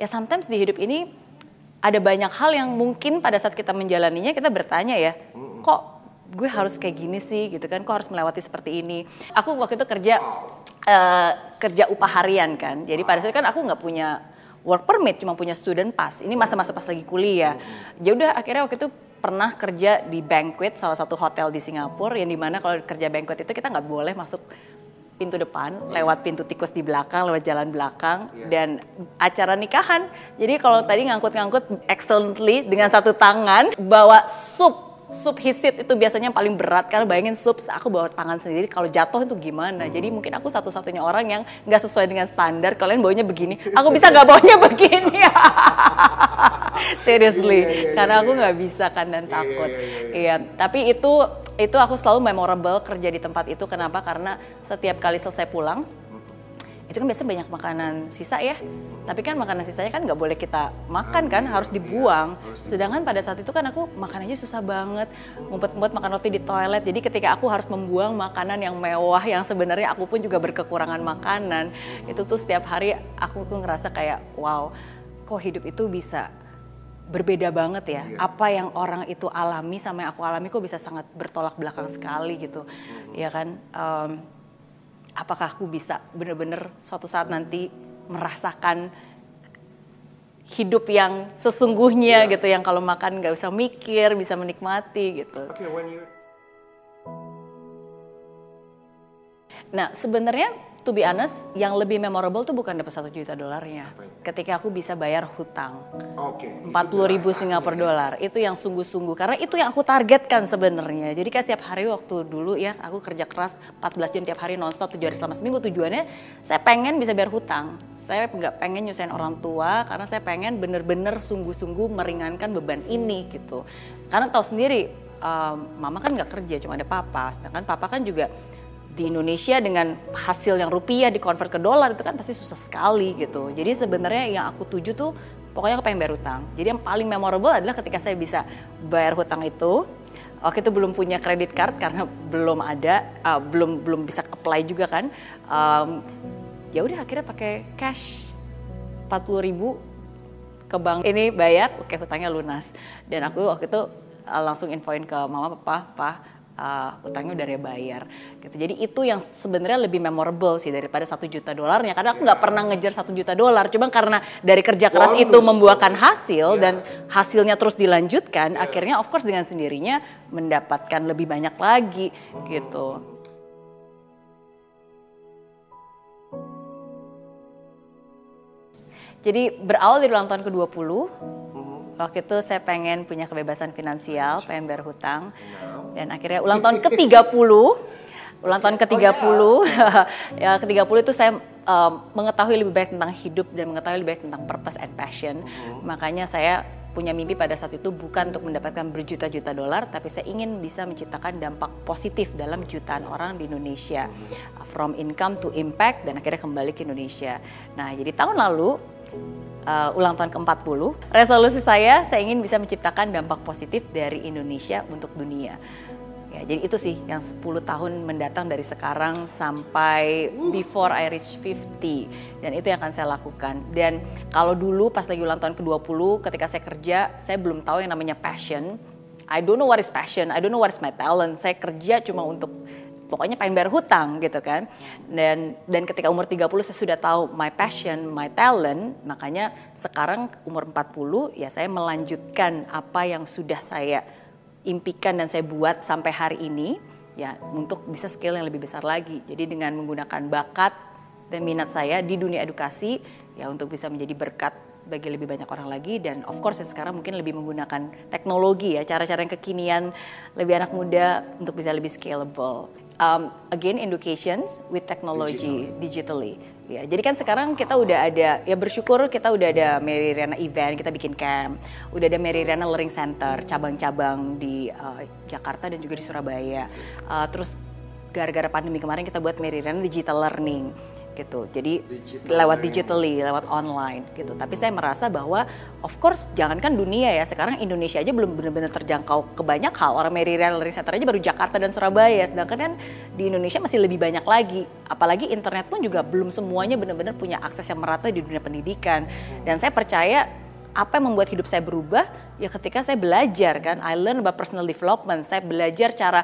ya sometimes di hidup ini ada banyak hal yang mungkin pada saat kita menjalaninya kita bertanya ya, kok gue harus kayak gini sih gitu kan, kok harus melewati seperti ini. Aku waktu itu kerja uh, kerja upah harian kan, jadi pada saat itu kan aku nggak punya work permit, cuma punya student pass. Ini masa-masa pas lagi kuliah. Ya udah akhirnya waktu itu pernah kerja di banquet salah satu hotel di Singapura yang di mana kalau kerja banquet itu kita nggak boleh masuk pintu depan, lewat pintu tikus di belakang, lewat jalan belakang, yeah. dan acara nikahan. Jadi kalau tadi ngangkut-ngangkut excellently dengan satu tangan, bawa sup sup hisit itu biasanya paling berat karena bayangin sup aku bawa tangan sendiri kalau jatuh itu gimana? Jadi mungkin aku satu-satunya orang yang nggak sesuai dengan standar kalian bawanya begini aku bisa nggak bawanya begini? Seriously yeah, yeah, yeah, karena aku nggak bisa kan dan takut. iya tapi itu itu aku selalu memorable kerja di tempat itu. Kenapa? Karena setiap kali selesai pulang itu kan biasanya banyak makanan sisa ya tapi kan makanan sisanya kan nggak boleh kita makan kan harus dibuang sedangkan pada saat itu kan aku makanannya susah banget ngumpet-ngumpet makan roti di toilet jadi ketika aku harus membuang makanan yang mewah yang sebenarnya aku pun juga berkekurangan makanan itu tuh setiap hari aku tuh ngerasa kayak wow kok hidup itu bisa berbeda banget ya. Iya. Apa yang orang itu alami sama yang aku alami kok bisa sangat bertolak belakang sekali gitu. Hmm. Ya kan? Um, apakah aku bisa bener-bener suatu saat nanti merasakan hidup yang sesungguhnya yeah. gitu yang kalau makan nggak usah mikir bisa menikmati gitu. Okay, when you... Nah sebenarnya to be honest, yang lebih memorable tuh bukan dapat satu juta dolarnya. Ketika aku bisa bayar hutang. Empat puluh ribu Singapura dolar. Itu yang sungguh-sungguh. Karena itu yang aku targetkan sebenarnya. Jadi kayak setiap hari waktu dulu ya, aku kerja keras 14 jam tiap hari nonstop tujuh hari selama seminggu. Tujuannya saya pengen bisa bayar hutang. Saya nggak pengen nyusahin orang tua karena saya pengen bener-bener sungguh-sungguh meringankan beban ini gitu. Karena tahu sendiri, um, mama kan nggak kerja, cuma ada papa. Sedangkan papa kan juga di Indonesia dengan hasil yang rupiah dikonvert ke dolar itu kan pasti susah sekali gitu. Jadi sebenarnya yang aku tuju tuh pokoknya aku pengen bayar hutang. Jadi yang paling memorable adalah ketika saya bisa bayar hutang itu. Waktu itu belum punya kredit card karena belum ada, uh, belum belum bisa apply juga kan. Um, ya udah akhirnya pakai cash 40 ribu ke bank ini bayar, oke hutangnya lunas. Dan aku waktu itu uh, langsung infoin ke mama papa, pak uh, utangnya udah bayar gitu. Jadi itu yang sebenarnya lebih memorable sih daripada satu juta dolarnya. Karena aku nggak pernah ngejar satu juta dolar. Cuma karena dari kerja keras itu membuahkan hasil yeah. dan hasilnya terus dilanjutkan yeah. akhirnya of course dengan sendirinya mendapatkan lebih banyak lagi gitu. Jadi berawal dari ulang tahun ke-20, Waktu itu saya pengen punya kebebasan finansial, pengen bayar hutang. Dan akhirnya ulang tahun ke-30, ulang tahun ke-30, oh, ya ke-30 itu saya um, mengetahui lebih baik tentang hidup dan mengetahui lebih baik tentang purpose and passion. Uh-huh. Makanya saya punya mimpi pada saat itu bukan untuk mendapatkan berjuta-juta dolar, tapi saya ingin bisa menciptakan dampak positif dalam jutaan orang di Indonesia. Uh-huh. From income to impact dan akhirnya kembali ke Indonesia. Nah, jadi tahun lalu uh, ulang tahun ke-40. Resolusi saya, saya ingin bisa menciptakan dampak positif dari Indonesia untuk dunia. Ya, jadi itu sih yang 10 tahun mendatang dari sekarang sampai before I reach 50. Dan itu yang akan saya lakukan. Dan kalau dulu pas lagi ulang tahun ke-20 ketika saya kerja, saya belum tahu yang namanya passion. I don't know what is passion, I don't know what is my talent. Saya kerja cuma untuk pokoknya pengen bayar hutang gitu kan. Dan dan ketika umur 30 saya sudah tahu my passion, my talent, makanya sekarang umur 40 ya saya melanjutkan apa yang sudah saya impikan dan saya buat sampai hari ini ya untuk bisa skill yang lebih besar lagi. Jadi dengan menggunakan bakat dan minat saya di dunia edukasi ya untuk bisa menjadi berkat bagi lebih banyak orang lagi dan of course sekarang mungkin lebih menggunakan teknologi ya cara-cara yang kekinian lebih anak muda untuk bisa lebih scalable um, again education with technology Digital. digitally. Ya, jadi kan sekarang kita udah ada ya bersyukur kita udah ada Mary Riana event, kita bikin camp, udah ada Mary Riana Learning Center, cabang-cabang di uh, Jakarta dan juga di Surabaya. Uh, terus gara-gara pandemi kemarin kita buat Mary Riana Digital Learning. Gitu. Jadi Digital lewat digitally, lewat online gitu. Tapi saya merasa bahwa of course jangankan dunia ya, sekarang Indonesia aja belum benar-benar terjangkau ke banyak hal. Orang Mary Raleigh Center aja baru Jakarta dan Surabaya, sedangkan kan di Indonesia masih lebih banyak lagi. Apalagi internet pun juga belum semuanya benar-benar punya akses yang merata di dunia pendidikan. Dan saya percaya apa yang membuat hidup saya berubah ya ketika saya belajar kan I learn about personal development saya belajar cara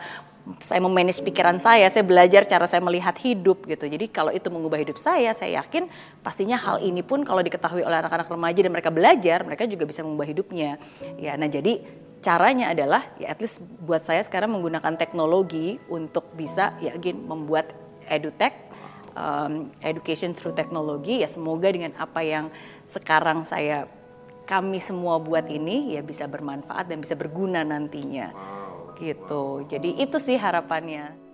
saya memanage pikiran saya, saya belajar cara saya melihat hidup gitu. Jadi kalau itu mengubah hidup saya, saya yakin pastinya hal ini pun kalau diketahui oleh anak-anak remaja dan mereka belajar, mereka juga bisa mengubah hidupnya. Ya, nah jadi caranya adalah ya at least buat saya sekarang menggunakan teknologi untuk bisa ya again membuat edutech um, education through technology ya semoga dengan apa yang sekarang saya kami semua buat ini ya bisa bermanfaat dan bisa berguna nantinya. Wow. Gitu. Jadi itu sih harapannya.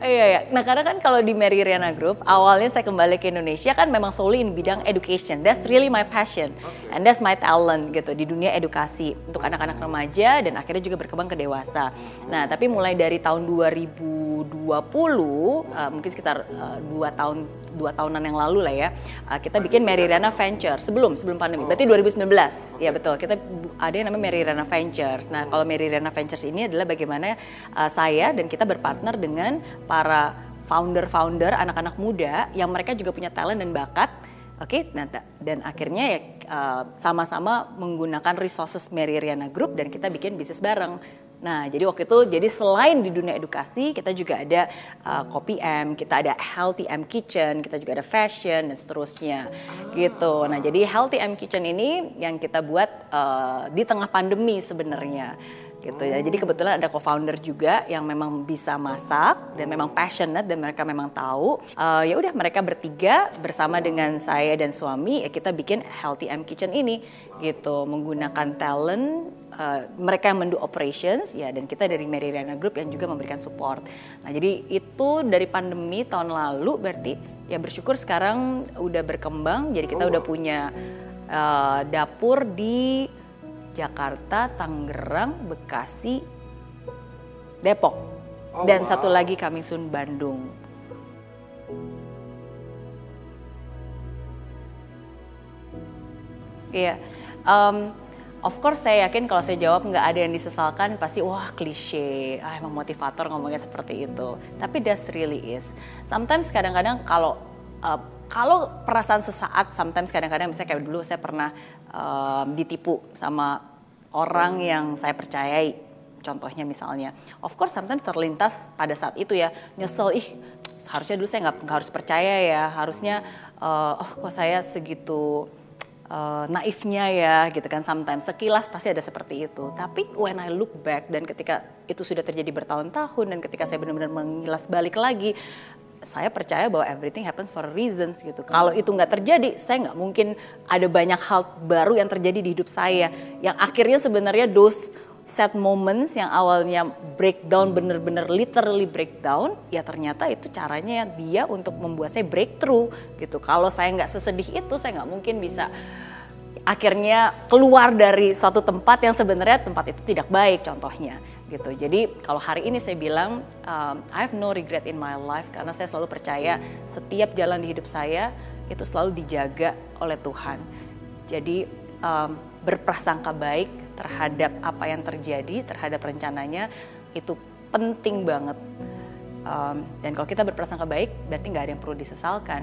Iya, iya. Nah karena kan kalau di Mary Riana Group, awalnya saya kembali ke Indonesia kan memang solely in bidang education. That's really my passion. Okay. And that's my talent gitu di dunia edukasi untuk anak-anak remaja dan akhirnya juga berkembang ke dewasa. Nah tapi mulai dari tahun 2020, uh, mungkin sekitar uh, dua tahun dua tahunan yang lalu lah ya, uh, kita bikin Mary Riana Venture sebelum sebelum pandemi. Berarti 2019. Ya betul. Kita ada yang namanya Mary Riana Ventures. Nah kalau Mary Riana Ventures ini adalah bagaimana uh, saya dan kita berpartner dengan para founder-founder anak-anak muda yang mereka juga punya talent dan bakat Oke, okay, nah, dan akhirnya ya uh, sama-sama menggunakan resources Mary Riana Group dan kita bikin bisnis bareng. Nah, jadi waktu itu jadi selain di dunia edukasi, kita juga ada uh, Kopi M, kita ada Healthy M Kitchen, kita juga ada fashion dan seterusnya. Gitu. Nah, jadi Healthy M Kitchen ini yang kita buat uh, di tengah pandemi sebenarnya gitu ya. Jadi kebetulan ada co-founder juga yang memang bisa masak dan memang passionate dan mereka memang tahu. Uh, ya udah mereka bertiga bersama dengan saya dan suami ya kita bikin Healthy M Kitchen ini gitu menggunakan talent uh, mereka yang mendu operations ya dan kita dari Mary Riana Group yang juga memberikan support. Nah, jadi itu dari pandemi tahun lalu berarti ya bersyukur sekarang udah berkembang jadi kita udah punya uh, dapur di Jakarta, Tangerang, Bekasi, Depok. Oh, dan wow. satu lagi kami Sun Bandung. Iya, um, of course saya yakin kalau saya jawab nggak ada yang disesalkan pasti wah klise, ah emang motivator ngomongnya seperti itu. Tapi that's really is. Sometimes kadang-kadang kalau uh, kalau perasaan sesaat, sometimes kadang-kadang misalnya kayak dulu saya pernah um, ditipu sama orang yang saya percayai. Contohnya misalnya, of course sometimes terlintas pada saat itu ya nyesel, ih harusnya dulu saya nggak harus percaya ya, harusnya uh, oh kok saya segitu uh, naifnya ya gitu kan sometimes sekilas pasti ada seperti itu tapi when I look back dan ketika itu sudah terjadi bertahun-tahun dan ketika saya benar-benar mengilas balik lagi saya percaya bahwa everything happens for a reasons gitu. Kalau itu nggak terjadi, saya nggak mungkin ada banyak hal baru yang terjadi di hidup saya. Yang akhirnya sebenarnya those set moments yang awalnya breakdown bener-bener literally breakdown, ya ternyata itu caranya dia untuk membuat saya breakthrough gitu. Kalau saya nggak sesedih itu, saya nggak mungkin bisa akhirnya keluar dari suatu tempat yang sebenarnya tempat itu tidak baik contohnya gitu. Jadi kalau hari ini saya bilang um, I have no regret in my life karena saya selalu percaya setiap jalan di hidup saya itu selalu dijaga oleh Tuhan. Jadi um, berprasangka baik terhadap apa yang terjadi, terhadap rencananya itu penting banget. Um, dan kalau kita berprasangka baik, berarti nggak ada yang perlu disesalkan.